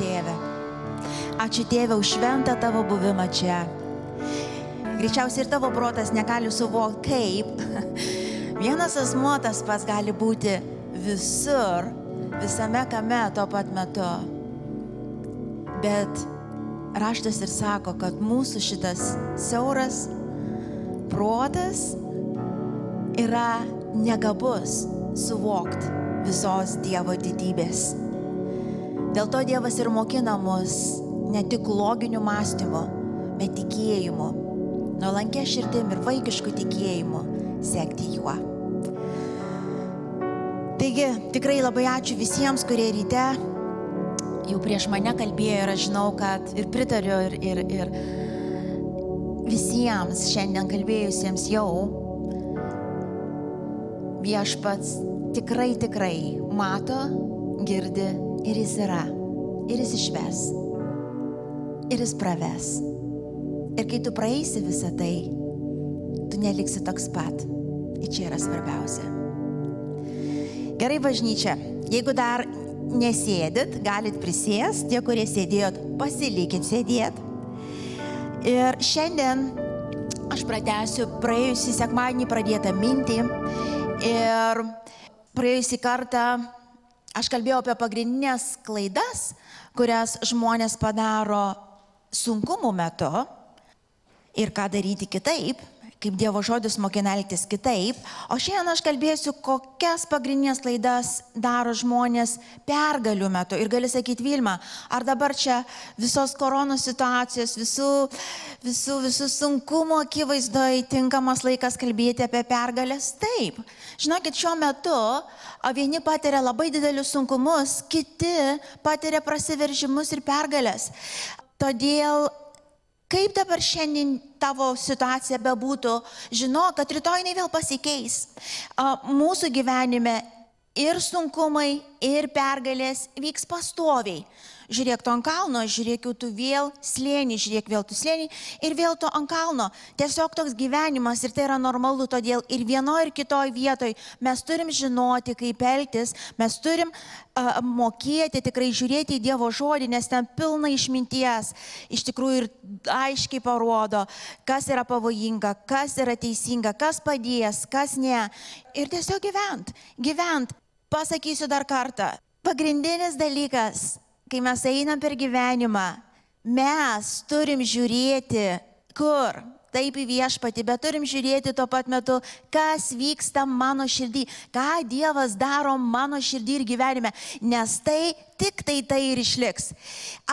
tėve. Ačiū tėve už šventą tavo buvimą čia. Greičiausiai ir tavo protas negali suvokti, kaip vienas asmuo tas pats gali būti visur, visame kame tuo pat metu. Bet raštas ir sako, kad mūsų šitas siauras protas yra negabus suvokti visos Dievo didybės. Dėl to Dievas ir mokina mus ne tik loginiu mąstymu, bet tikėjimu, nuolankia širdim ir vaikišku tikėjimu sekti juo. Taigi, tikrai labai ačiū visiems, kurie ryte jau prieš mane kalbėjo ir aš žinau, kad ir pritariu ir, ir, ir visiems šiandien kalbėjusiems jau viešpats tikrai, tikrai mato, girdi ir jis yra. Ir jis išves. Ir jis praves. Ir kai tu praeisi visą tai, tu neliksi toks pat. Ir čia yra svarbiausia. Gerai, bažnyčia, jeigu dar nesėdit, galit prisėsti, tie, kurie sėdėjot, pasilikit sėdėti. Ir šiandien aš pratęsiu praėjusį sekmadienį pradėtą mintį. Ir praėjusį kartą aš kalbėjau apie pagrindinės klaidas, kurias žmonės padaro sunkumų metu ir ką daryti kitaip kaip Dievo žodis mokina elgtis kitaip. O šiandien aš kalbėsiu, kokias pagrindinės klaidas daro žmonės pergalių metu. Ir gali sakyti, Vilma, ar dabar čia visos koronos situacijos, visų, visų, visų sunkumų akivaizdoje tinkamas laikas kalbėti apie pergalės? Taip. Žinokit, šiuo metu vieni patiria labai didelius sunkumus, kiti patiria prasiveržimus ir pergalės. Todėl Kaip dabar šiandien tavo situacija bebūtų, žinok, kad rytoj jinai vėl pasikeis. Mūsų gyvenime ir sunkumai, ir pergalės vyks pastoviai žiūrėk tu ant kalno, žiūrėk jau tu vėl slėnį, žiūrėk vėl tu slėnį ir vėl tu ant kalno. Tiesiog toks gyvenimas ir tai yra normalu, todėl ir vienoje ir kitoje vietoje mes turim žinoti, kaip elgtis, mes turim uh, mokėti tikrai žiūrėti į Dievo žodį, nes ten pilna išminties, iš tikrųjų ir aiškiai parodo, kas yra pavojinga, kas yra teisinga, kas padės, kas ne. Ir tiesiog gyvent, gyvent. Pasakysiu dar kartą. Pagrindinis dalykas kai mes einam per gyvenimą, mes turim žiūrėti, kur? Taip į viešpatį, bet turim žiūrėti tuo pat metu, kas vyksta mano širdį, ką Dievas daro mano širdį ir gyvenime, nes tai tik tai tai ir išliks.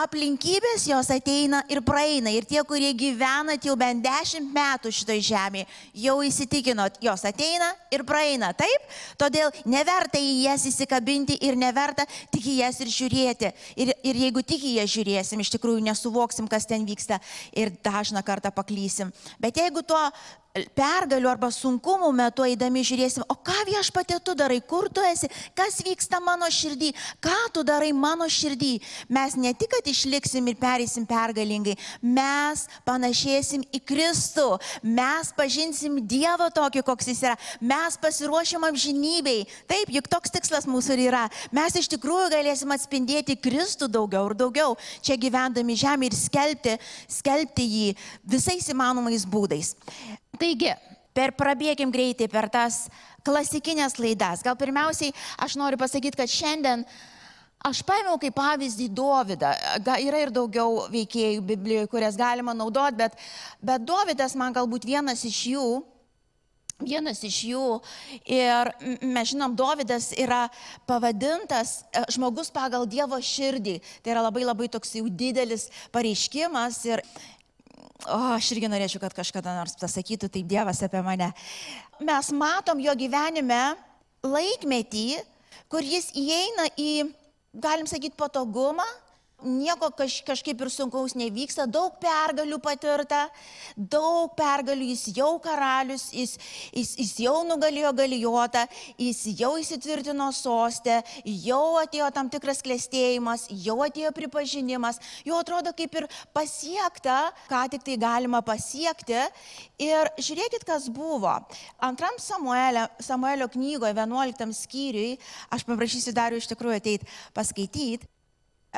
Aplinkybės jos ateina ir praeina. Ir tie, kurie gyvenat jau bent dešimt metų šitoj žemėje, jau įsitikinot, jos ateina ir praeina. Taip? Todėl neverta į jas įsikabinti ir neverta tik į jas ir žiūrėti. Ir, ir jeigu tik į jas žiūrėsim, iš tikrųjų nesuvoksim, kas ten vyksta ir dažną kartą paklysim. Bet jeigu tuo pergalių arba sunkumų metu eidami žiūrėsim, o ką viešpatė tu darai, kur tu esi, kas vyksta mano širdį, ką tu darai mano širdį. Mes ne tik, kad išliksim ir pereisim pergalingai, mes panašėsim į Kristų, mes pažinsim Dievą tokį, koks jis yra, mes pasiruošim amžinybei. Taip, juk toks tikslas mūsų ir yra. Mes iš tikrųjų galėsim atspindėti Kristų daugiau ir daugiau, čia gyvendami žemė ir skelbti, skelbti jį visais įmanomais būdais. Taigi, per prabėgim greitai per tas klasikinės laidas. Gal pirmiausiai aš noriu pasakyti, kad šiandien aš paėmiau kaip pavyzdį Dovydą. Yra ir daugiau veikėjų Biblijoje, kurias galima naudoti, bet, bet Dovydas man galbūt vienas iš jų. Vienas iš jų ir mes žinom, Dovydas yra pavadintas e, žmogus pagal Dievo širdį. Tai yra labai labai toks jau didelis pareiškimas ir, o, aš irgi norėčiau, kad kažkada nors pasakytų taip Dievas apie mane. Mes matom jo gyvenime laikmetį, kur jis įeina į, galim sakyti, patogumą, nieko kaž, kažkaip ir sunkaus nevyksta, daug pergalių patirta, daug pergalių, jis jau karalius, jis, jis, jis jau nugalėjo galijotą, jis jau įsitvirtino sostę, jau atėjo tam tikras klėstėjimas, jau atėjo pripažinimas, jau atrodo kaip ir pasiekta, ką tik tai galima pasiekti. Ir žiūrėkit, kas buvo. Antram Samuelio, Samuelio knygoje, 11 skyriui, aš paprašysiu dar iš tikrųjų ateiti paskaityti.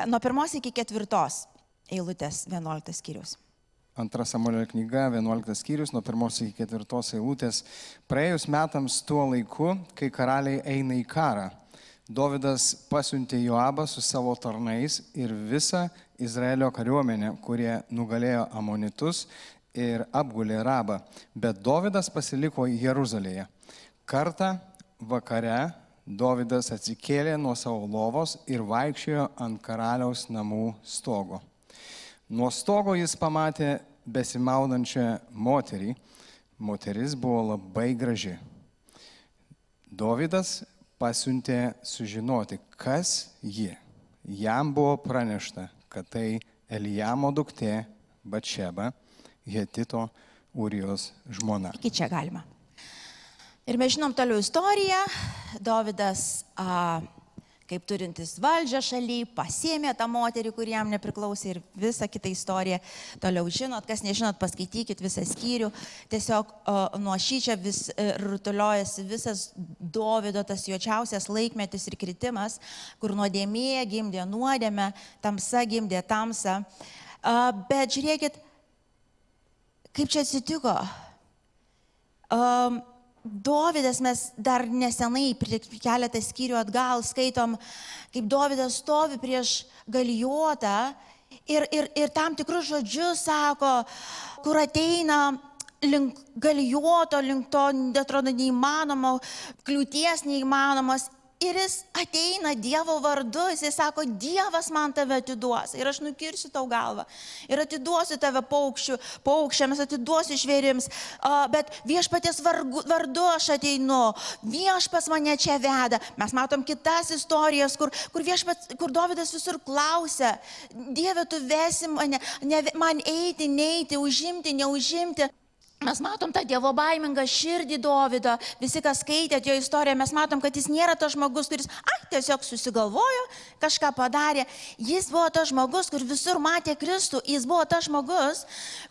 Nuo pirmos iki ketvirtos eilutės 11 skyrius. Antra Samuelio knyga, 11 skyrius, nuo pirmos iki ketvirtos eilutės. Praėjus metams tuo laiku, kai karaliai eina į karą, Dovydas pasiuntė Joabą su savo tarnais ir visą Izraelio kariuomenę, kurie nugalėjo amonitus ir apgulė Rabą. Bet Dovydas pasiliko Jeruzalėje. Kartą vakare Dovydas atsikėlė nuo savo lovos ir vaikščiojo ant karaliaus namų stogo. Nuo stogo jis pamatė besimaudančią moterį. Moteris buvo labai graži. Dovydas pasiuntė sužinoti, kas ji. Jam buvo pranešta, kad tai Elijamo duktė Bačeba, Hetito Urijos žmona. Iki čia galima. Ir mes žinom toliau istoriją. Dovydas a, kaip turintis valdžią šaly, pasėmė tą moterį, kuri jam nepriklausė ir visą kitą istoriją. Toliau žinot, kas nežinot, paskaitykit visą skyrių. Tiesiog o, nuo šyčia vis e, rutuliojasi visas Dovido tas juočiausias laikmetis ir kritimas, kur nuodėmė gimdė nuodėmę, tamsa gimdė tamsą. A, bet žiūrėkit, kaip čia atsitiko. Um, Dovydas mes dar nesenai, keletą skyrių atgal, skaitom, kaip Dovydas stovi prieš galijotą ir, ir, ir tam tikrus žodžius sako, kur ateina link galijoto, link to, atrodo, neįmanomo, kliūties neįmanomos Ir jis ateina Dievo vardu, jis sako, Dievas man tave atiduos ir aš nukirsiu tau galvą. Ir atiduosiu tave paukščių, paukščiams, atiduosiu žvėrims, bet viešpatės vardu aš ateinu, viešpas mane čia veda. Mes matom kitas istorijas, kur, kur, viešpats, kur Davidas visur klausia, Dieve, tu vesi mane, ne, man eiti, neiti, užimti, neužimti. Mes matom tą Dievo baimingą širdį Dovydo, visi, kas skaitėt jo istoriją, mes matom, kad jis nėra tas žmogus, kuris, ai, tiesiog susigalvojo, kažką padarė. Jis buvo tas žmogus, kur visur matė Kristų, jis buvo tas žmogus,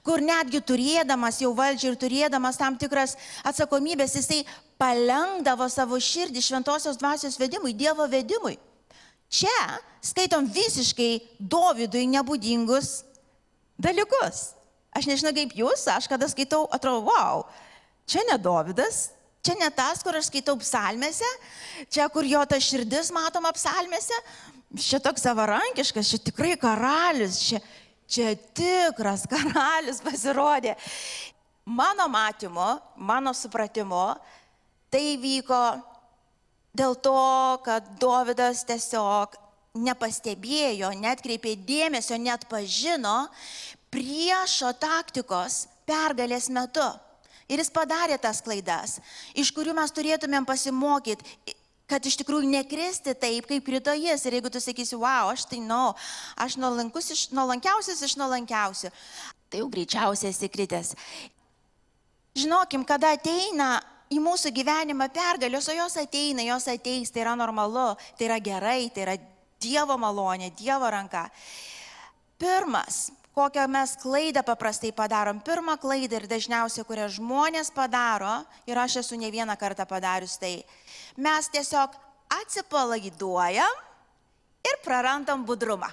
kur netgi turėdamas jau valdžią ir turėdamas tam tikras atsakomybės, jisai palengdavo savo širdį šventosios dvasios vedimui, Dievo vedimui. Čia skaitom visiškai Dovydui nebūdingus dalykus. Aš nežinau kaip jūs, aš kada skaitau, atrodo, wow, čia ne Dovydas, čia ne tas, kur aš skaitau psalmėse, čia kur jo ta širdis matoma psalmėse, čia toks savarankiškas, čia tikrai karalius, čia, čia tikras karalius pasirodė. Mano matymu, mano supratimu, tai vyko dėl to, kad Dovydas tiesiog nepastebėjo, netkreipė dėmesio, net pažino priešo taktikos pergalės metu. Ir jis padarė tas klaidas, iš kurių mes turėtumėm pasimokyti, kad iš tikrųjų nekristi taip, kaip krito jis. Ir jeigu tu sakysi, wow, aš tai no, aš iš, nuolankiausias iš nuolankiausių, tai jau greičiausiai esi kritęs. Žinokim, kada ateina į mūsų gyvenimą pergalės, o jos ateina, jos ateis, tai yra normalu, tai yra gerai, tai yra Dievo malonė, Dievo ranka. Pirmas, kokią mes klaidą paprastai padarom. Pirmą klaidą ir dažniausiai, kurią žmonės padaro, ir aš esu ne vieną kartą padarius tai, mes tiesiog atsipalaiduojam ir prarandam budrumą.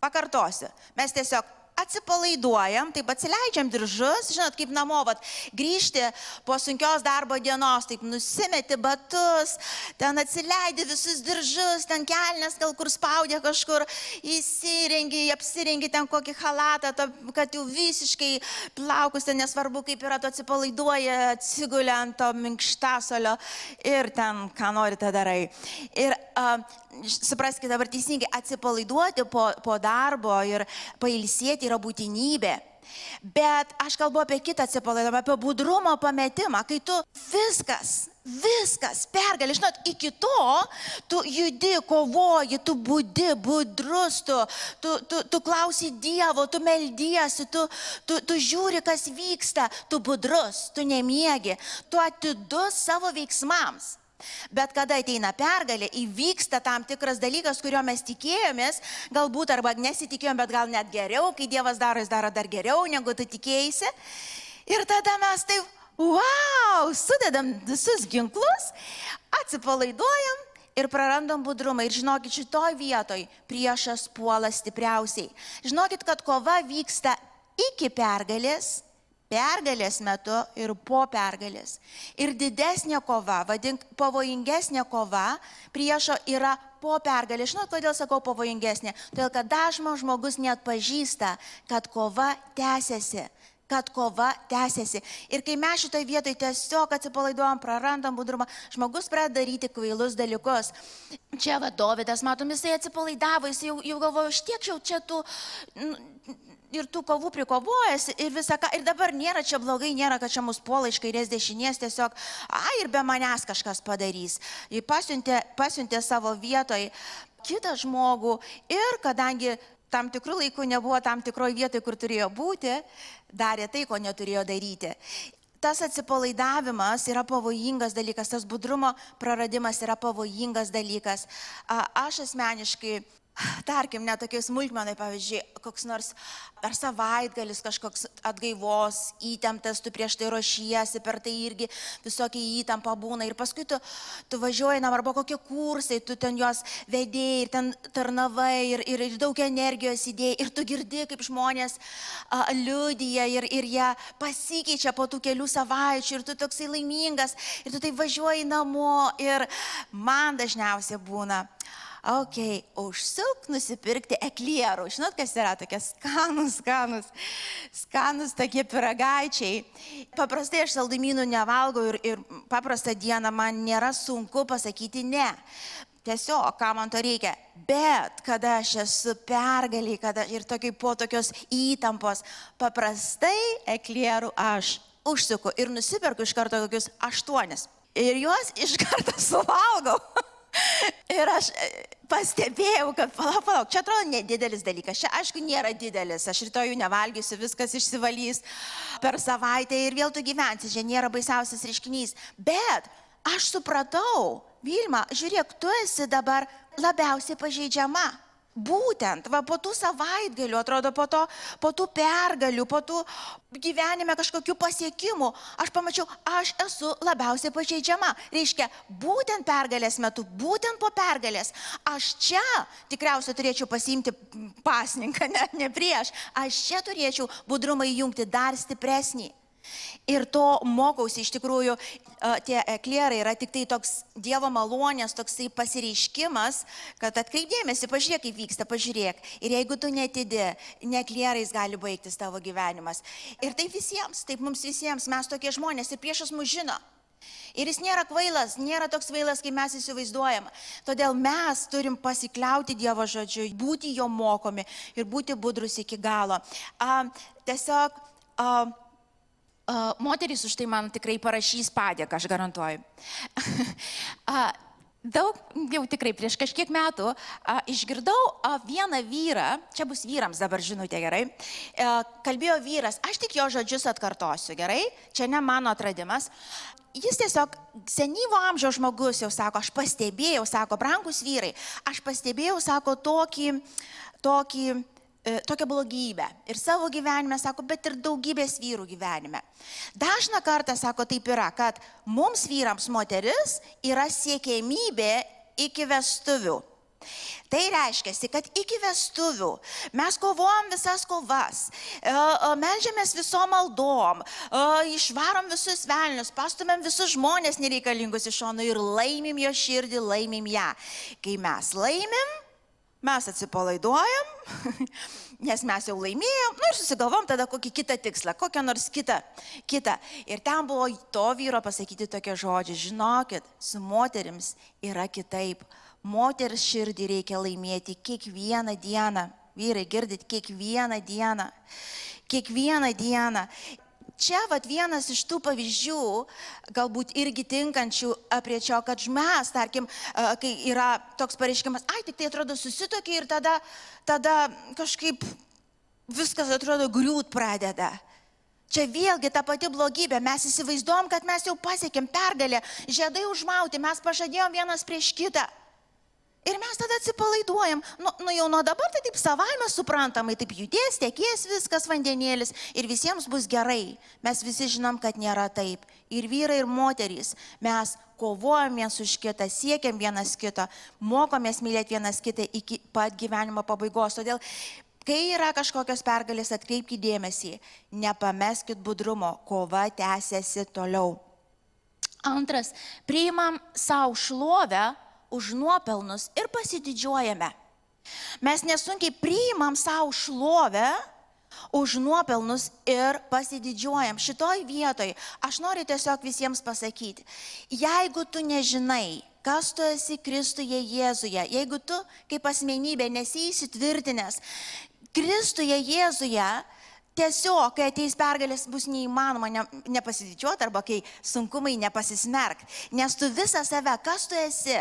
Pakartosiu, mes tiesiog atsipalaiduojam, taip atsileidžiam diržus, žinot, kaip namo, vat, grįžti po sunkios darbo dienos, taip nusimeti batus, ten atsileidi visus diržus, ten kelnes gal kur spaudė kažkur, įsirengi, apsirengi ten kokį halatą, to, kad jau visiškai plaukus, ten nesvarbu kaip yra, tu atsipalaiduoji, atsigulė ant to minkštasolio ir ten ką nori, tą darai. Ir uh, supraskite dabar teisingai, atsipalaiduoti po, po darbo ir pailsėti yra būtinybė. Bet aš kalbu apie kitą atsipalaidavimą, apie budrumo pametimą, kai tu viskas, viskas pergali, žinot, iki to tu judi, kovoji, tu būdi, budrus, tu, tu, tu, tu klausi Dievo, tu meldiesi, tu, tu, tu žiūri, kas vyksta, tu budrus, tu nemiegi, tu atidus savo veiksmams. Bet kada ateina pergalė, įvyksta tam tikras dalykas, kurio mes tikėjomės, galbūt arba nesitikėjom, bet gal net geriau, kai Dievas daro, jis daro dar geriau, negu tu tikėjai. Ir tada mes taip, wow, sudedam visus ginklus, atsipalaiduojam ir prarandam budrumą. Ir žinokit, šitoj vietoj priešas puola stipriausiai. Žinokit, kad kova vyksta iki pergalės, pergalės metu ir po pergalės. Ir didesnė kova, vadink, pavojingesnė kova priešo yra po pergalės. Žinot, kodėl sakau pavojingesnė? Todėl, kad dažnas žmogus net pažįsta, kad kova tęsiasi kad kova tęsiasi. Ir kai mes šitoje vietoje tiesiog atsipalaiduojam, prarandam budrumą, žmogus pradeda daryti kvailus dalykus. Čia vadovydas, matom, jisai atsipalaidavo, jisai jau, jau galvojo, aš tiek jau čia tų... Ir tų kovų prikovojasi ir visą ką. Ir dabar nėra čia blogai, nėra, kad čia mus puola iš kairės dešinės, tiesiog, a, ir be manęs kažkas padarys. Jis pasiuntė, pasiuntė savo vietoj kitą žmogų ir kadangi tam tikrų laikų nebuvo tam tikroje vietoje, kur turėjo būti, darė tai, ko neturėjo daryti. Tas atsipalaidavimas yra pavojingas dalykas, tas budrumo praradimas yra pavojingas dalykas. Aš asmeniškai tarkim, netokiai smulkmenai, pavyzdžiui, koks nors ar savaitgalis kažkoks atgaivos, įtemptas, tu prieš tai ruošiesi, per tai irgi visokie įtampa būna. Ir paskui tu, tu važiuoji, na, arba kokie kursai, tu ten juos vedėjai ir ten tarnavai ir, ir, ir daug energijos įdėjai. Ir tu girdi, kaip žmonės a, liudyja ir, ir jie pasikeičia po tų kelių savaičių ir tu toksai laimingas ir tu tai važiuoji namo ir man dažniausiai būna ok, užsuk nusipirkti eklierų. Žinot, kas yra tokie skanus, skanus, skanus tokie piragaičiai. Paprastai aš saldumynų nevalgau ir, ir paprastą dieną man nėra sunku pasakyti ne. Tiesiog, ką man to reikia. Bet kada aš esu pergaliai, kada ir tokiai po tokios įtampos, paprastai eklierų aš užsuku ir nusiperku iš karto kokius aštuonis. Ir juos iš karto suvalgau. Ir aš e, pastebėjau, kad palauk, palauk, čia atrodo nedidelis dalykas. Čia aišku nėra didelis. Aš rytoj jų nevalgysiu, viskas išsivalys per savaitę ir vėl tu gyvensi. Čia nėra baisiausias reiškinys. Bet aš supratau, Vilma, žiūrėk, tu esi dabar labiausiai pažeidžiama. Būtent, va po tų savaitgalių, atrodo, po, to, po tų pergalių, po tų gyvenime kažkokių pasiekimų, aš pamačiau, aš esu labiausiai pažeidžiama. Reiškia, būtent pergalės metu, būtent po pergalės, aš čia tikriausiai turėčiau pasimti pasninką, net ne prieš, aš čia turėčiau budrumą įjungti dar stipresnį. Ir to mokausi iš tikrųjų, tie eklierai yra tik tai toks Dievo malonės, toksai pasireiškimas, kad atkreipdėmėsi, pažiūrėk, kaip vyksta, pažiūrėk. Ir jeigu tu netidi, neklierais gali baigtis tavo gyvenimas. Ir taip visiems, taip mums visiems, mes tokie žmonės ir priešas mus žino. Ir jis nėra kvailas, nėra toks kvailas, kaip mes įsivaizduojam. Todėl mes turim pasikliauti Dievo žodžiu, būti jo mokomi ir būti budrus iki galo. A, tiesiog a, Uh, moterys už tai man tikrai parašys padėką, aš garantuoju. uh, daug, jau tikrai prieš kažkiek metų a, išgirdau a, vieną vyrą, čia bus vyrams dabar žinutė gerai, a, kalbėjo vyras, aš tik jo žodžius atkartosiu gerai, čia ne mano atradimas. Jis tiesiog senyvo amžiaus žmogus jau sako, aš pastebėjau, sako, brangus vyrai, aš pastebėjau, sako, tokį, tokį tokią blogybę. Ir savo gyvenime, sako, bet ir daugybės vyrų gyvenime. Dažna kartą, sako, taip yra, kad mums vyrams moteris yra siekėmybė iki vestuvių. Tai reiškia, kad iki vestuvių mes kovojam visas kovas, e, e, melžiamės visom maldom, išvarom visus velnius, pastumėm visus žmonės nereikalingus iš šono ir laimim jo širdį, laimim ją. Kai mes laimim, mes atsipalaiduojam, nes mes jau laimėjom, nu ir susigalvom tada kokį kitą tikslą, kokią nors kitą, kitą. Ir ten buvo to vyro pasakyti tokie žodžiai, žinokit, su moterims yra kitaip. Moters širdį reikia laimėti kiekvieną dieną. Vyrai, girdit, kiekvieną dieną. Kiekvieną dieną čia vat vienas iš tų pavyzdžių, galbūt irgi tinkančių prie čio, kad mes, tarkim, kai yra toks pareiškimas, ai, tik tai atrodo susitokia ir tada, tada kažkaip viskas atrodo griūt pradeda. Čia vėlgi ta pati blogybė. Mes įsivaizduom, kad mes jau pasiekėm pergalę, žiedai užmauti, mes pažadėjom vienas prieš kitą. Ir mes tada atsipalaiduojam. Nu, nu jau nuo dabar tai taip savaime suprantamai, taip judės, tekės viskas vandenėlis ir visiems bus gerai. Mes visi žinom, kad nėra taip. Ir vyrai, ir moterys, mes kovojam vienas už kitą, siekiam vienas kito, mokomės mylėti vienas kitą iki pat gyvenimo pabaigos. Todėl Kai yra kažkokios pergalės, atkreipkite dėmesį, nepameskit budrumo, kova tęsiasi toliau. Antras, priimam savo šlovę už nuopelnus ir pasididžiuojame. Mes nesunkiai priimam savo šlovę už nuopelnus ir pasididžiuojam. Šitoj vietoj aš noriu tiesiog visiems pasakyti, jeigu tu nežinai, kas tu esi Kristuje Jėzuje, jeigu tu kaip asmenybė nesi įsitvirtinęs, Kristuje Jėzuje tiesiog, kai ateis pergalės, bus neįmanoma ne, nepasididžiuoti arba kai sunkumai nepasismerk. Nes tu visą save, kas tu esi,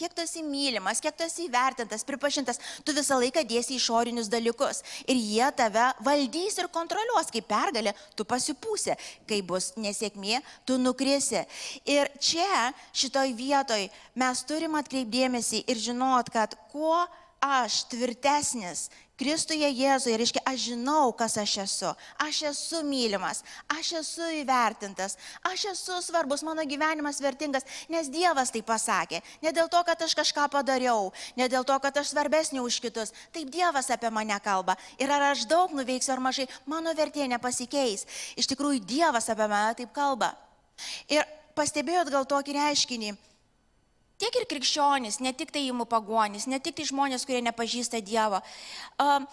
kiek tu esi mylimas, kiek tu esi įvertintas, pripažintas, tu visą laiką dėsi išorinius dalykus. Ir jie tave valdys ir kontroliuos. Kai pergalė, tu pasipūsi. Kai bus nesėkmė, tu nukrisi. Ir čia, šitoj vietoj, mes turim atkreipdėmėsi ir žinot, kad kuo aš tvirtesnis Kristuje Jėzuje, reiškia, aš žinau, kas aš esu. Aš esu mylimas, aš esu įvertintas, aš esu svarbus, mano gyvenimas vertingas, nes Dievas tai pasakė. Ne dėl to, kad aš kažką padariau, ne dėl to, kad aš svarbesnė už kitus. Taip Dievas apie mane kalba. Ir ar aš daug nuveiksiu ar mažai, mano vertė nepasikeis. Iš tikrųjų, Dievas apie mane taip kalba. Ir pastebėjot gal tokį reiškinį Tiek ir krikščionys, ne tik tai įmų pagonys, ne tik tai žmonės, kurie nepažįsta Dievo. Uh,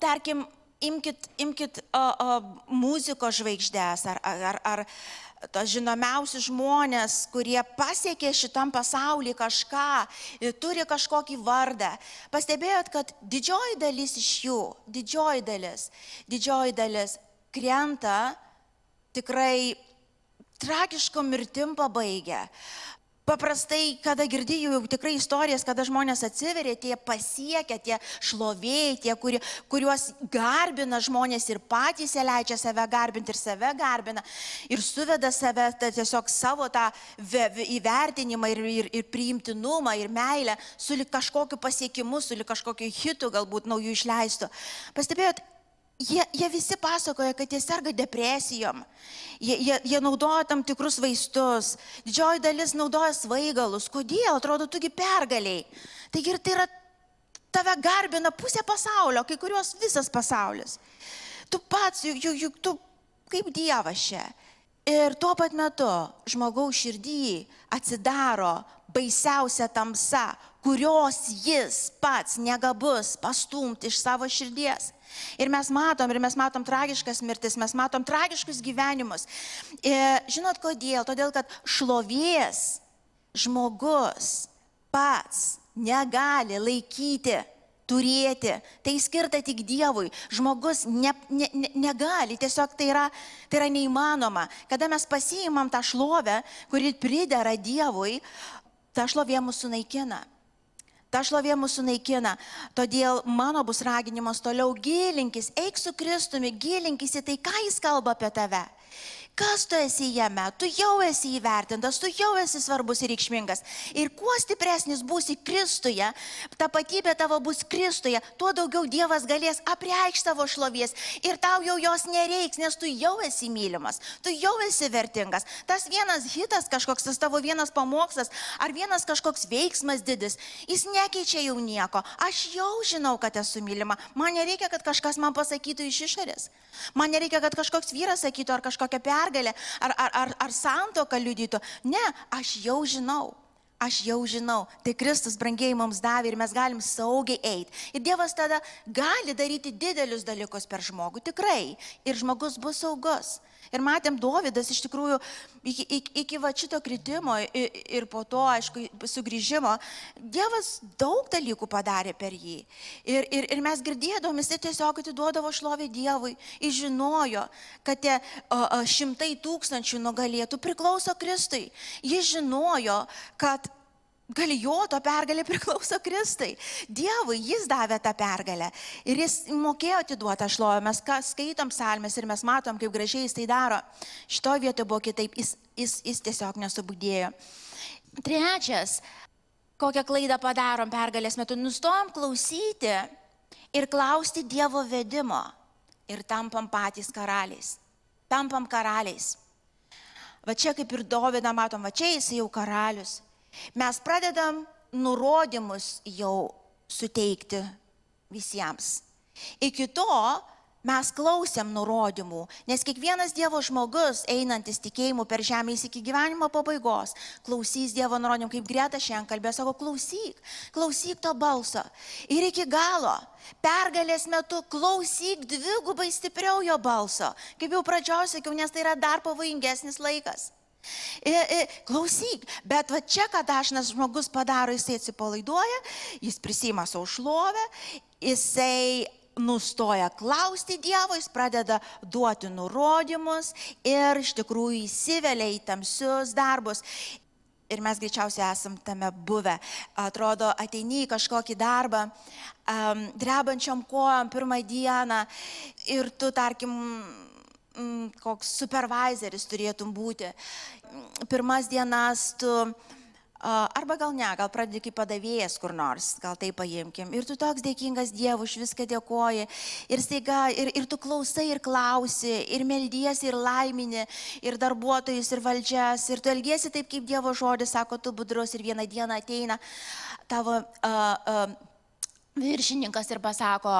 tarkim, imkit, imkit uh, uh, muzikos žvaigždės ar, ar, ar tos žinomiausi žmonės, kurie pasiekė šitam pasaulyje kažką, turi kažkokį vardą. Pastebėjot, kad didžioji dalis iš jų, didžioji dalis, didžioji dalis krenta tikrai tragiško mirtim pabaigę. Paprastai, kada girdėjau jau tikrai istorijas, kada žmonės atsiveria, tie pasiekia, tie šlovėjai, tie, kurie, kuriuos garbina žmonės ir patys leidžia save garbinti ir save garbina ir suveda save ta, tiesiog savo tą įvertinimą ir, ir, ir priimtinumą ir meilę su kažkokiu pasiekimu, su kažkokiu hitu galbūt naujų išleistu. Pastebėjot, Jie, jie visi pasakoja, kad jie serga depresijom, jie, jie, jie naudoja tam tikrus vaistus, didžioji dalis naudoja svaigalus. Kodėl? Atrodo, tugi pergaliai. Taigi ir tai yra tave garbina pusė pasaulio, kai kurios visas pasaulis. Tu pats, juk, juk, juk tu kaip Dievas čia. Ir tuo pat metu žmogaus širdį atsidaro baisiausia tamsa, kurios jis pats negabus pastumti iš savo širdies. Ir mes matom, ir mes matom tragiškas mirtis, mes matom tragiškus gyvenimus. Ir žinot kodėl? Todėl, kad šlovės žmogus pats negali laikyti turėti. Tai skirta tik Dievui. Žmogus ne, ne, ne, negali, tiesiog tai yra, tai yra neįmanoma. Kada mes pasiimam tą šlovę, kuri pridera Dievui, ta šlovė mūsų naikina. Ta šlovė mūsų naikina. Todėl mano bus raginimas toliau gilinkis, eik su Kristumi, gilinkis į tai, ką jis kalba apie tave. Kas tu esi jame? Tu jau esi įvertintas, tu jau esi svarbus ir reikšmingas. Ir kuo stipresnis būsi Kristuje, tapatybė tavo bus Kristuje, tuo daugiau Dievas galės apreikšti tavo šlovės. Ir tau jau jos nereiks, nes tu jau esi mylimas, tu jau esi vertingas. Tas vienas hitas kažkoks, tas tavo vienas pamokslas ar vienas kažkoks veiksmas didis, jis nekeičia jau nieko. Aš jau žinau, kad esu mylima. Man nereikia, kad kažkas man pasakytų iš išorės. Man nereikia, kad kažkoks vyras sakytų ar kažkokia pergalė pergalę ar, ar, ar, ar santoką liudytų. Ne, aš jau žinau. Aš jau žinau, tai Kristus brangiai mums davė ir mes galim saugiai eiti. Ir Dievas tada gali daryti didelius dalykus per žmogų, tikrai. Ir žmogus bus saugus. Ir matėm, Dovydas iš tikrųjų iki, iki, iki va šito kritimo ir, ir po to, aišku, sugrįžimo, Dievas daug dalykų padarė per jį. Ir, ir, ir mes girdėdom, jis tiesiog atiduodavo šlovę Dievui, jis žinojo, kad tie o, o, šimtai tūkstančių nugalėtų priklauso Kristui. Jis žinojo, kad Galijoto pergalė priklauso Kristui. Dievui jis davė tą pergalę. Ir jis mokėjo atiduoti šlovę. Mes skaitom salmes ir mes matom, kaip gražiai jis tai daro. Šito vietoje buvo kitaip. Jis, jis, jis tiesiog nesubudėjo. Trečias, kokią klaidą padarom pergalės metu. Nustojom klausyti ir klausti Dievo vedimo. Ir tampam patys karaliais. Tampam karaliais. va čia kaip ir Dovydą matom, va čia jis jau karalius. Mes pradedam nurodymus jau suteikti visiems. Iki to mes klausėm nurodymų, nes kiekvienas Dievo žmogus, einantis tikėjimu per žemę iki gyvenimo pabaigos, klausys Dievo nurodymų, kaip Greta šiandien kalbėjo, sako, klausyk, klausyk to balso. Ir iki galo, pergalės metu, klausyk dvigubai stipriau jo balso. Kaip jau pradžioj sakiau, nes tai yra dar pavojingesnis laikas. Klausyk, bet va čia, ką dažnas žmogus padaro, jisai atsipalaiduoja, jis prisima savo šlovę, jisai nustoja klausti Dievo, jis pradeda duoti nurodymus ir iš tikrųjų įsivelia į tamsius darbus. Ir mes greičiausiai esam tame buvę. Atrodo, ateini į kažkokį darbą, um, drebančiom kojom pirmą dieną ir tu, tarkim, mm, koks supervisoris turėtum būti. Pirmas dienas tu Arba gal ne, gal pradedi kaip padavėjas kur nors, gal tai paimkim. Ir tu toks dėkingas Dievui, už viską dėkoji. Ir staiga, ir, ir tu klausai, ir klausi, ir meldiesi, ir laimini, ir darbuotojus, ir valdžias. Ir tu elgiesi taip, kaip Dievo žodis sako, tu budrus ir vieną dieną ateina tavo... Uh, uh, viršininkas ir pasako,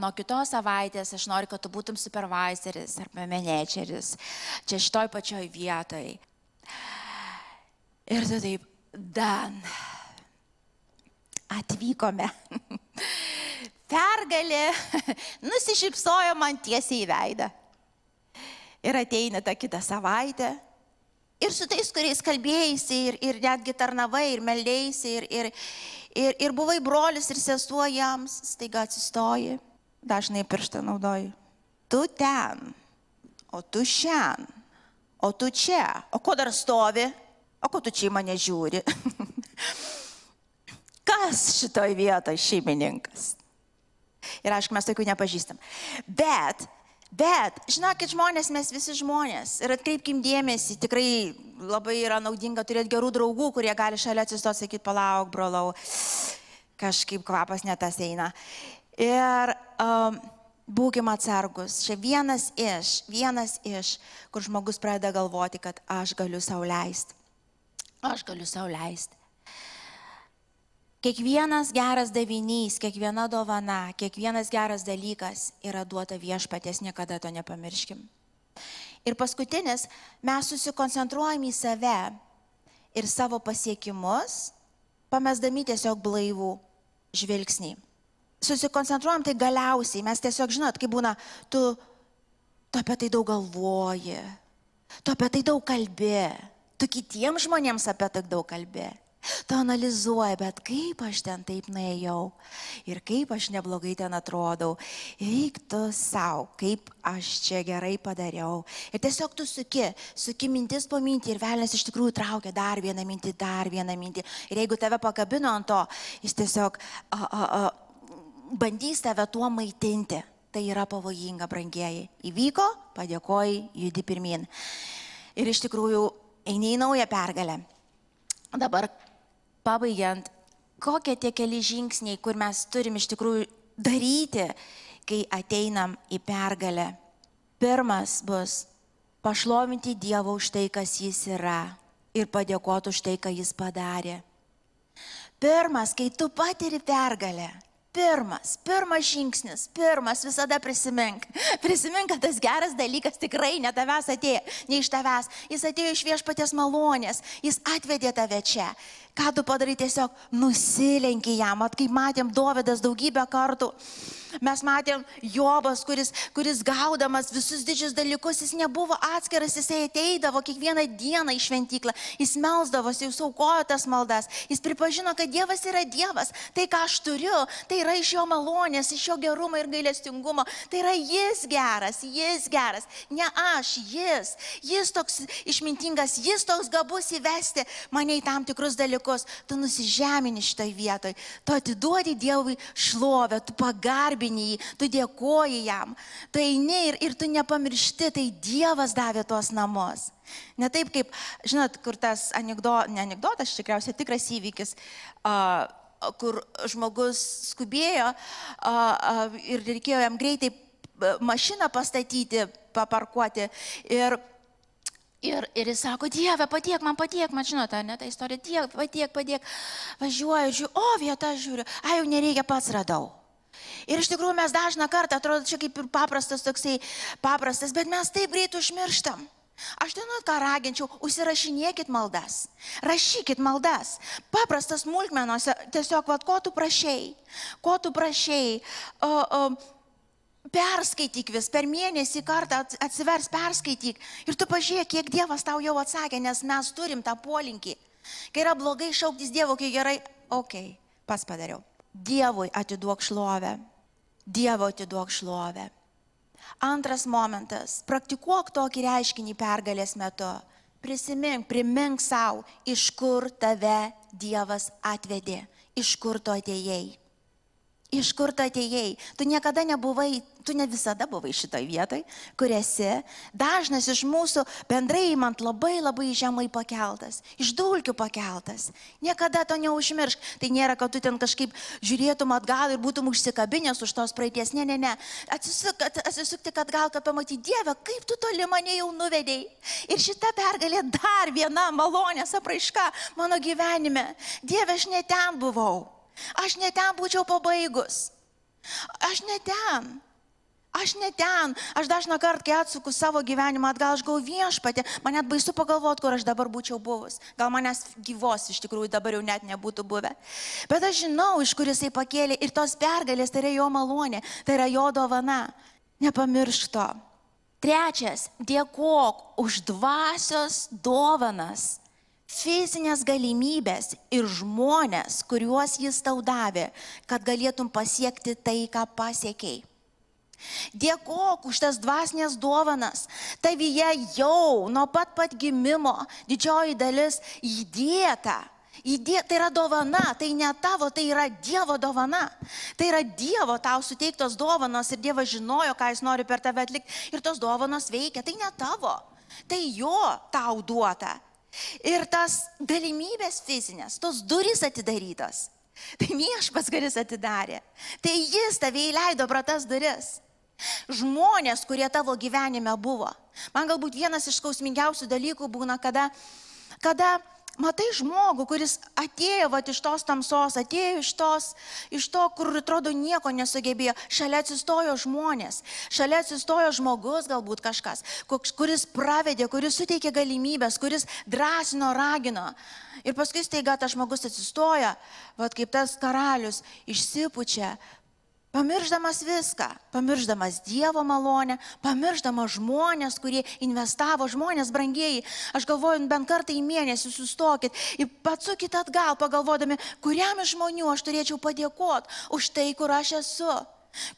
nuo kitos savaitės aš noriu, kad tu būtum supervisoris arba menedžeris, čia šitoj pačioj vietoj. Ir tu taip, Dan. Atvykome. Pergalė nusišypsojo man tiesiai į veidą. Ir ateina ta kita savaitė. Ir su tais, kuriais kalbėjai, ir, ir netgi tarnavai, ir meldėjai, ir, ir, ir, ir buvai brolius ir sesuo jiems, staiga atsistoji, dažnai pirštą naudoji. Tu ten, o tu šiandien, o tu čia, o ko dar stovi? O ko tu čia į mane žiūri? Kas šitoj vietoje šeimininkas? Ir aišku, mes tokių nepažįstam. Bet, bet, žinokit, žmonės, mes visi žmonės. Ir atkreipkim dėmesį, tikrai labai yra naudinga turėti gerų draugų, kurie gali šalia atsistoti, sakyti, palauk, brolau, kažkaip kvapas netas eina. Ir um, būkim atsargus. Čia vienas iš, vienas iš, kur žmogus pradeda galvoti, kad aš galiu sau leisti aš galiu sau leisti. Kiekvienas geras davinys, kiekviena dovana, kiekvienas geras dalykas yra duota viešpatės, niekada to nepamirškim. Ir paskutinis, mes susikoncentruojam į save ir savo pasiekimus, pamesdami tiesiog blaivų žvilgsnį. Susikoncentruojam tai galiausiai, mes tiesiog žinot, kaip būna, tu, tu apie tai daug galvoji, tu apie tai daug kalbė, Tu kitiems žmonėms apie tai daug kalbė. Tu analizuoji, bet kaip aš ten taip nuėjau ir kaip aš neblogai ten atrodau. Eik tu savo, kaip aš čia gerai padariau. Ir tiesiog tu suki, suki mintis po mintį ir velnės iš tikrųjų traukia dar vieną mintį, dar vieną mintį. Ir jeigu tave pakabino ant to, jis tiesiog a, a, a, bandys tave tuo maitinti. Tai yra pavojinga, brangieji. Įvyko, padėkoji, judi pirmin. Ir iš tikrųjų eini į naują pergalę. Dabar pabaigiant, kokie tie keli žingsniai, kur mes turim iš tikrųjų daryti, kai ateinam į pergalę. Pirmas bus pašlovinti Dievą už tai, kas Jis yra ir padėkoti už tai, ką Jis padarė. Pirmas, kai tu patiri pergalę, Pirmas, pirmas žingsnis, pirmas visada prisimink. Prisimink, kad tas geras dalykas tikrai ne tavęs atėjo, ne iš tavęs. Jis atėjo iš viešpatės malonės, jis atvedė tave čia. Ką tu padarai, tiesiog nusilenki jam, at kaip matėm Dovydas daugybę kartų. Mes matėm Jobas, kuris, kuris gaudamas visus didžius dalykus, jis nebuvo atskiras, jisai ateidavo kiekvieną dieną į šventyklą, jis melsdavosi, jis aukojo tas maldas, jis pripažino, kad Dievas yra Dievas, tai ką aš turiu, tai yra iš jo malonės, iš jo gerumo ir gailestingumo, tai yra jis geras, jis geras, ne aš, jis, jis toks išmintingas, jis toks gabus įvesti mane į tam tikrus dalykus, tu nusižemini šitoj vietoj, tu atiduodi Dievui šlovę, tu pagarbi garbini jį, tu dėkoji jam, tu eini ir, ir tu nepamiršti, tai Dievas davė tuos namus. Ne taip kaip, žinot, kur tas anegdotas, ne anegdotas, tikriausiai tikras įvykis, uh, kur žmogus skubėjo uh, uh, ir reikėjo jam greitai mašiną pastatyti, paparkuoti. Ir Ir, ir jis sako, Dieve, padėk man, padėk man, žinote, ne ta istorija, Dieve, padėk, padėk. Važiuoju, žiūriu, o vietą žiūriu, ai jau nereikia, pats radau. Ir iš tikrųjų mes dažną kartą, atrodo, čia kaip ir paprastas toksai paprastas, bet mes taip greit užmirštam. Aš žinot, ką raginčiau, užsirašinėkit maldas, rašykit maldas, paprastas smulkmenuose, tiesiog, vad, ko tu prašėjai, ko tu prašėjai, o, o, perskaityk vis, per mėnesį kartą atsivers, perskaityk ir tu pažiūrėk, kiek Dievas tau jau atsakė, nes mes turim tą polinkį. Kai yra blogai šauktis Dievo, kai gerai, okei, okay, pas padariau. Dievui atiduok šlovę. Dievo atiduok šlovę. Antras momentas - praktikuok tokį reiškinį pergalės metu. Prisimink, primink savo, iš kur tave Dievas atvedė, iš kur tu atėjai iš kur tu atėjai. Tu niekada nebuvai, tu ne visada buvai šitoj vietoj, kur esi. Dažnas iš mūsų bendrai įmant labai labai žemai pakeltas, iš dulkių pakeltas. Niekada to neužmiršk. Tai nėra, kad tu ten kažkaip žiūrėtum atgal ir būtum užsikabinęs už tos praeities. Ne, ne, ne. Atsisuk, atsisukti atgal, kad pamatyti Dievą, kaip tu toli mane jau nuvedėjai. Ir šita pergalė dar viena malonės apraiška mano gyvenime. Dieve, aš ne ten buvau. Aš ne ten būčiau pabaigus. Aš ne ten. Aš ne ten. Aš dažną kartą, kai atsuku savo gyvenimą atgal, aš gau viešpatė, man net baisu pagalvoti, kur aš dabar būčiau buvus. Gal manęs gyvos iš tikrųjų dabar jau net nebūtų buvę. Bet aš žinau, iš kur jisai pakėlė ir tos pergalės, tai yra jo malonė, tai yra jo dovana. Nepamiršk to. Trečias, dėkok už dvasios dovanas fizinės galimybės ir žmonės, kuriuos jis tau davė, kad galėtum pasiekti tai, ką pasiekiai. Dėkok už tas dvasinės dovanas. Tavyje jau nuo pat pat gimimo didžioji dalis įdėta. Įdė, tai yra dovana, tai ne tavo, tai yra Dievo dovana. Tai yra Dievo tau suteiktos dovanos ir Dievas žinojo, ką jis nori per tave atlikti ir tos dovanos veikia. Tai ne tavo, tai jo tau duota. Ir tas galimybės fizinės, tos durys atidarytos. Tai viešpas, kuris atidarė. Tai jis tave įleido pro tas duris. Žmonės, kurie tavo gyvenime buvo. Man galbūt vienas iš skausmingiausių dalykų būna, kada, kada matai žmogų, kuris atėjo va, iš tos tamsos, atėjo iš, tos, iš to, kur atrodo nieko nesugebėjo. Šalia atsistojo žmonės, šalia atsistojo žmogus galbūt kažkas, kuris pravedė, kuris suteikė galimybės, kuris drąsino, ragino. Ir paskui staiga tas žmogus atsistoja, va kaip tas karalius, išsipučia, Pamirždamas viską, pamirždamas Dievo malonę, pamirždamas žmonės, kurie investavo, žmonės brangieji, aš galvoju, bent kartą į mėnesį sustokit ir patsukit atgal, pagalvodami, kuriam iš žmonių aš turėčiau padėkoti už tai, kur aš esu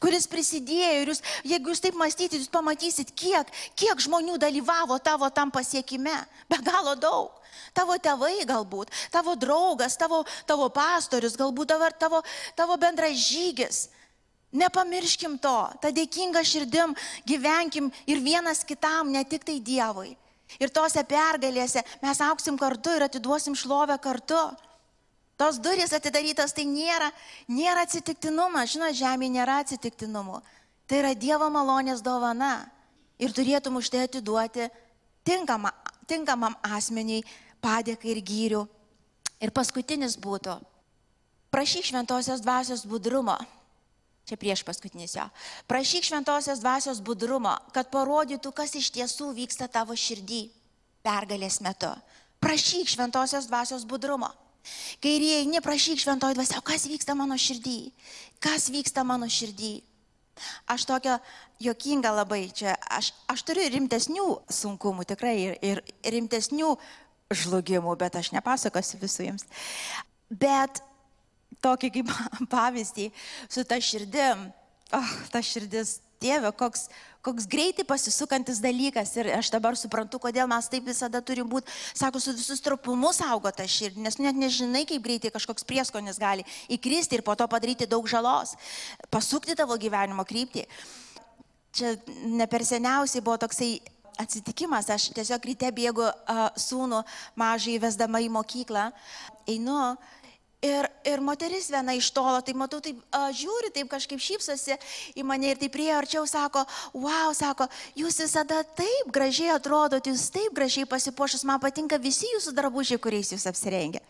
kuris prisidėjo ir jūs, jeigu jūs taip mąstysit, jūs pamatysit, kiek, kiek žmonių dalyvavo tavo tam pasiekime. Be galo daug. Tavo tėvai galbūt, tavo draugas, tavo, tavo pastorius, galbūt tavo, tavo, tavo bendras žygis. Nepamirškim to, tą dėkingą širdim gyvenkim ir vienas kitam, ne tik tai Dievui. Ir tose pergalėse mes auksim kartu ir atiduosim šlovę kartu. Tos durys atidarytos tai nėra, nėra atsitiktinumas, žinot, žemėje nėra atsitiktinumų. Tai yra Dievo malonės dovana. Ir turėtum už tai atiduoti tinkama, tinkamam asmeniai padėką ir gyrių. Ir paskutinis būtų, prašyk šventosios dvasios budrumo. Čia prieš paskutinis jo. Prašyk šventosios dvasios budrumo, kad parodytų, kas iš tiesų vyksta tavo širdį pergalės metu. Prašyk šventosios dvasios budrumo. Kai įeini, prašyk šventoji dvasia, o kas vyksta mano širdį? Kas vyksta mano širdį? Aš tokia jokinga labai čia, aš, aš turiu rimtesnių sunkumų tikrai ir, ir rimtesnių žlugimų, bet aš nepasakosiu visų jums. Bet tokį kaip pavyzdį su ta širdim. Oh, ta širdis, Dieve, koks, koks greitai pasisukantis dalykas. Ir aš dabar suprantu, kodėl mes taip visada turim būti, sako, su visus trupumu saugo tą širdį, nes net nežinai, kaip greitai kažkoks prieskonis gali įkristi ir po to padaryti daug žalos, pasukti tavo gyvenimo kryptį. Čia ne per seniausiai buvo toksai atsitikimas, aš tiesiog ryte bėgu uh, sūnų mažai vesdama į mokyklą, einu Ir, ir moteris viena iš tolo, tai matau, taip a, žiūri, taip kažkaip šypsosi į mane ir taip prie arčiau sako, wow, sako, jūs visada taip gražiai atrodot, jūs taip gražiai pasipošus, man patinka visi jūsų drabužiai, kuriais jūs apsirengia.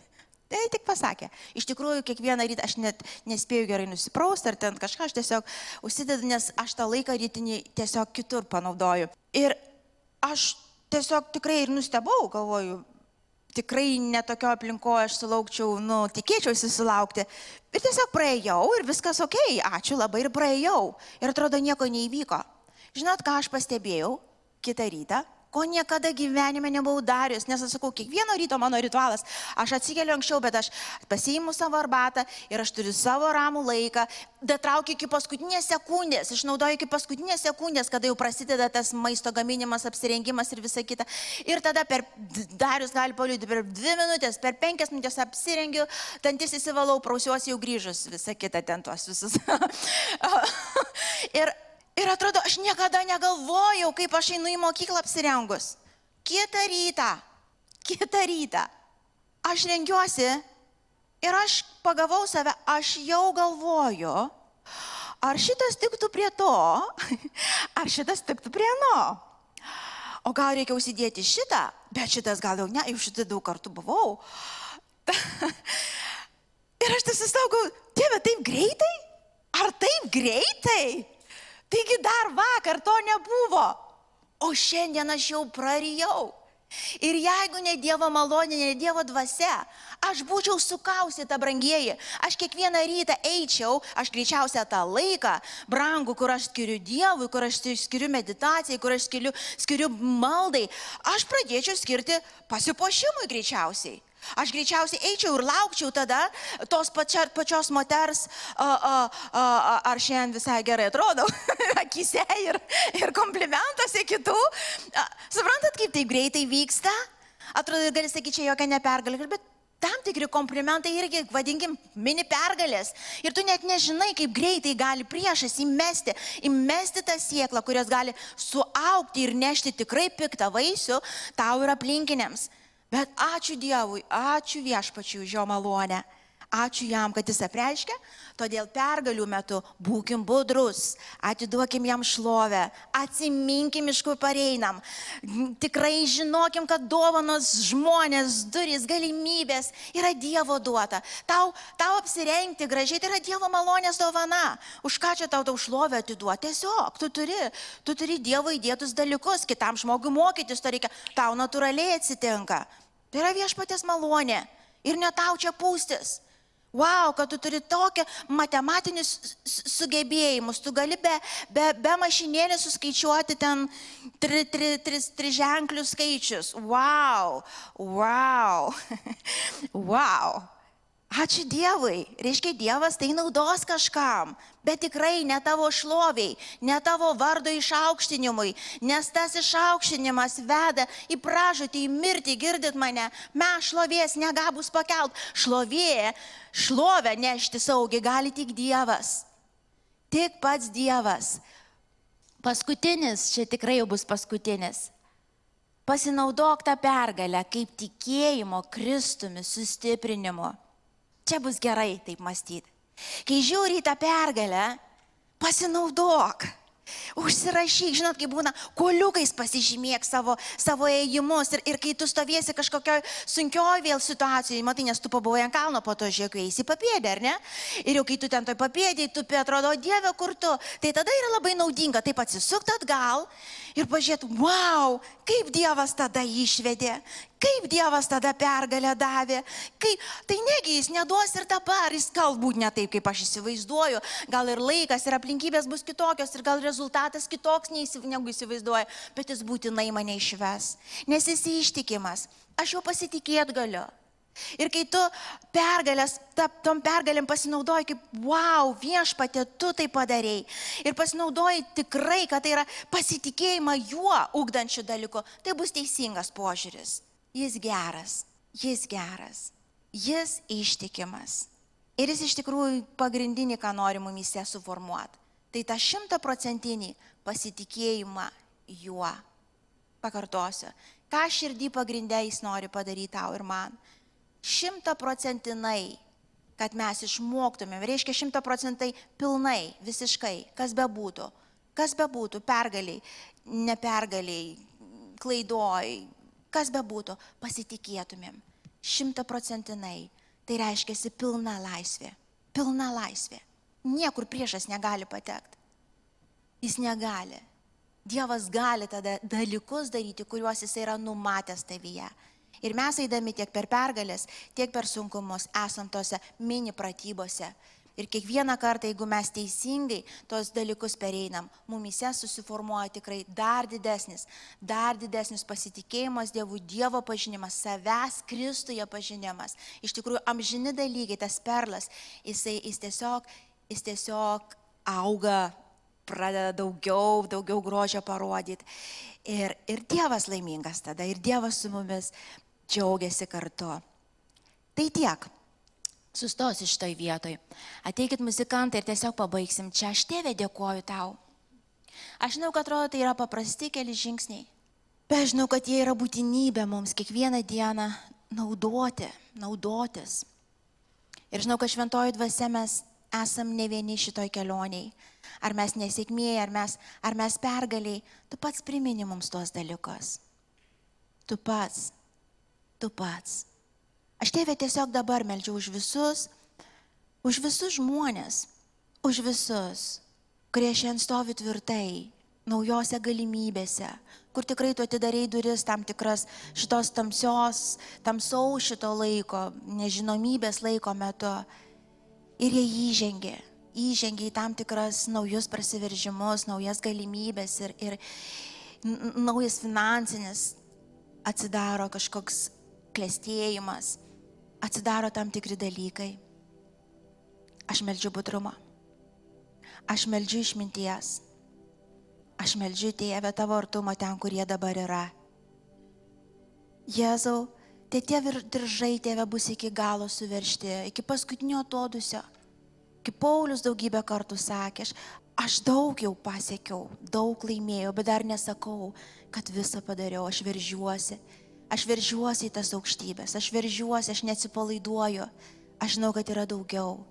Tai tik pasakė. Iš tikrųjų, kiekvieną rytą aš net nespėjau gerai nusiprausti ar ten kažką, aš tiesiog užsidedu, nes aš tą laiką rytinį tiesiog kitur panaudoju. Ir aš tiesiog tikrai ir nustebau, galvoju, tikrai netokio aplinkoje aš sulaukčiau, nu, tikėčiausi sulaukti. Ir tiesiog praėjau ir viskas ok, ačiū labai ir praėjau. Ir atrodo, nieko neįvyko. Žinot, ką aš pastebėjau kitą rytą? Ko niekada gyvenime nebuvau darius, nes aš sakau, kiekvieno ryto mano ritualas, aš atsikeliu anksčiau, bet aš pasiimu savo arbatą ir aš turiu savo ramų laiką, datraukiu iki paskutinės sekundės, išnaudoju iki paskutinės sekundės, kada jau prasideda tas maisto gaminimas, apsirengimas ir visa kita. Ir tada per darius gali paliūdį, per dvi minutės, per penkias minutės apsirengiu, dantis įsivalau, prausiuosi jau grįžus, visa kita ten tuos visus. ir Ir atrodo, aš niekada negalvojau, kaip aš einu į mokyklą apsirengus. Kitą rytą, kitą rytą, aš rengiuosi ir aš pagavau save, aš jau galvoju, ar šitas tiktų prie to, ar šitas tiktų prie no. O gal reikia užsidėti šitą, bet šitas gal jau ne, jau šitą daug kartų buvau. ir aš tiesiog saugau, tėve, taip greitai? Ar taip greitai? Taigi dar vakar to nebuvo, o šiandien aš jau prarijau. Ir jeigu ne Dievo malonė, ne Dievo dvasia, aš būčiau sukausyta, brangieji. Aš kiekvieną rytą eičiau, aš greičiausiai tą laiką, brangų, kur aš skiriu Dievui, kur aš skiriu meditacijai, kur aš skiriu, skiriu maldai, aš pradėčiau skirti pasipošimui greičiausiai. Aš greičiausiai eičiau ir laukčiau tada tos pačia, pačios moters, a, a, a, ar šiandien visai gerai atrodau, akise ir, ir komplimentuose kitų. A, suprantat, kaip tai greitai vyksta? Atrodo, gali sakyti, čia jokia nepergalė, bet tam tikri komplimentai irgi, vadinkim, mini pergalės. Ir tu net nežinai, kaip greitai gali priešas įmesti, įmesti tą sieklą, kurios gali suaukti ir nešti tikrai piktą vaisių tau ir aplinkiniams. Bet ačiū Dievui, ačiū viešpačiui už jo malonę. Ačiū jam, kad jis apreiškia, todėl pergalių metu būkim budrus, atiduokim jam šlovę, atsiminkim iš kur pareinam, tikrai žinokim, kad dovanos žmonės, duris, galimybės yra Dievo duota. Tau, tau apsirengti gražiai, tai yra Dievo malonės dovana. Už ką čia tau tau šlovę atiduoti? Tiesiog, tu turi, tu turi Dievo įdėtus dalykus, kitam žmogui mokytis to reikia, tau natūraliai atsitinka. Tai yra viešpatės malonė. Ir ne tau čia pūstis. Wow, kad tu turi tokią matematinius sugebėjimus, tu gali be, be, be mašinėlės suskaičiuoti ten tri, tri, tri, tri ženklius skaičius. Wow, wow, wow. Ačiū Dievui. Reiškia, Dievas tai naudos kažkam, bet tikrai ne tavo šloviai, ne tavo vardo išaukštinimui, nes tas išaukštinimas veda į pražūtį, į mirtį, girdit mane, mes šlovės negabus pakelt. Šlovė, šlovę nešti saugiai gali tik Dievas. Tik pats Dievas. Paskutinis, čia tikrai jau bus paskutinis. Pasinaudok tą pergalę kaip tikėjimo Kristumi sustiprinimu. Čia bus gerai taip mąstyti. Kai žiūri į tą pergalę, pasinaudok. Užsirašyk, žinot, kaip būna, koliukais pasižymėk savo, savo ėjimus ir, ir kai tu stovėsi kažkokioj sunkioj vėl situacijoje, matai, nes tu pabuvai ant kalno, po to žiūrėk, eisi papėdė, ar ne? Ir jau kai tu ten toj papėdė, tu atrodo, Dieve, kur tu, tai tada yra labai naudinga taip atsisukti atgal ir pažiūrėti, wow, kaip Dievas tada išvedė, kaip Dievas tada pergalę davė, kaip, tai negi jis neduos ir dabar, jis galbūt ne taip, kaip aš įsivaizduoju, gal ir laikas ir aplinkybės bus kitokios ir gal rezultatas kitoks negu įsivaizduoju, bet jis būtinai mane išves, nes jis ištikimas, aš jau pasitikėt galiu. Ir kai tu pergalės, ta, tom pergalėm pasinaudoji kaip, wow, viešpatė, tu tai padarėjai. Ir pasinaudoji tikrai, kad tai yra pasitikėjimą juo ugdančių dalykų, tai bus teisingas požiūris. Jis geras, jis geras, jis ištikimas. Ir jis iš tikrųjų pagrindinį, ką nori mumise suformuoti. Tai tą šimtaprocentinį pasitikėjimą juo. Pakartosiu, ką širdį pagrindę jis nori padaryti tau ir man šimtaprocentinai kad mes išmoktumėm, reiškia šimta procentai pilnai, visiškai, kas bebūtų, kas bebūtų, pergaliai, nepergaliai, klaidoj, kas bebūtų, pasitikėtumėm. Šimta procentinai. Tai reiškia pilna laisvė. Pilna laisvė. Niekur priešas negali patekti. Jis negali. Dievas gali tada dalykus daryti, kuriuos jis yra numatęs tavyje. Ir mes eidami tiek per pergalės, tiek per sunkumus esam tose mini pratybose. Ir kiekvieną kartą, jeigu mes teisingai tos dalykus pereinam, mumise susiformuoja tikrai dar didesnis, dar didesnis pasitikėjimas Dievu, Dievo pažinimas, savęs Kristuje pažinimas. Iš tikrųjų, amžini dalykai, tas perlas, jisai, jis, tiesiog, jis tiesiog auga, pradeda daugiau, daugiau grožio parodyti. Ir, ir Dievas laimingas tada, ir Dievas su mumis džiaugiasi kartu. Tai tiek. Sustosiu šitoj vietoj. Ateikit muzikantai ir tiesiog pabaigsim. Čia aš tėvė dėkoju tau. Aš žinau, kad atrodo tai yra paprasti keli žingsniai. Bet žinau, kad jie yra būtinybė mums kiekvieną dieną naudoti, naudotis. Ir žinau, kad šventoji dvasia mes esam ne vieni šitoj kelioniai. Ar mes nesėkmėjai, ar mes, ar mes pergaliai, tu pats primini mums tuos dalykus. Tu pats tu pats. Aš tėvė tiesiog dabar meldžiu už visus, už visus žmonės, už visus, kurie šiandien stovi tvirtai, naujose galimybėse, kur tikrai tu atidarėjai duris tam tikras šitos tamsios, tamsaus šito laiko, nežinomybės laiko metu. Ir jie įžengė, įžengė į tam tikras naujus prasiveržimus, naujas galimybės ir, ir naujas finansinis atsidaro kažkoks klėstėjimas, atsidaro tam tikri dalykai. Aš meldžiu budrumą. Aš meldžiu išminties. Aš meldžiu tėvę tavo artumo ten, kur jie dabar yra. Jėzau, tai tie diržai tėvė bus iki galo suveršti, iki paskutinio atodusio. Kaip Paulius daugybę kartų sakė, aš, aš daug jau pasiekiau, daug laimėjau, bet dar nesakau, kad visą padariau, aš veržiuosi Aš veržiuosi į tas aukštybės, aš veržiuosi, aš neatsipalaiduoju. Aš žinau, kad yra daugiau.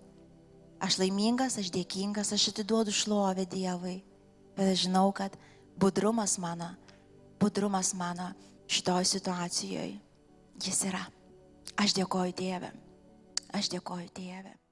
Aš laimingas, aš dėkingas, aš atiduodu šlovę Dievui. Bet aš žinau, kad budrumas mano, budrumas mano šitoj situacijoje, jis yra. Aš dėkoju Dievę. Aš dėkoju Dievę.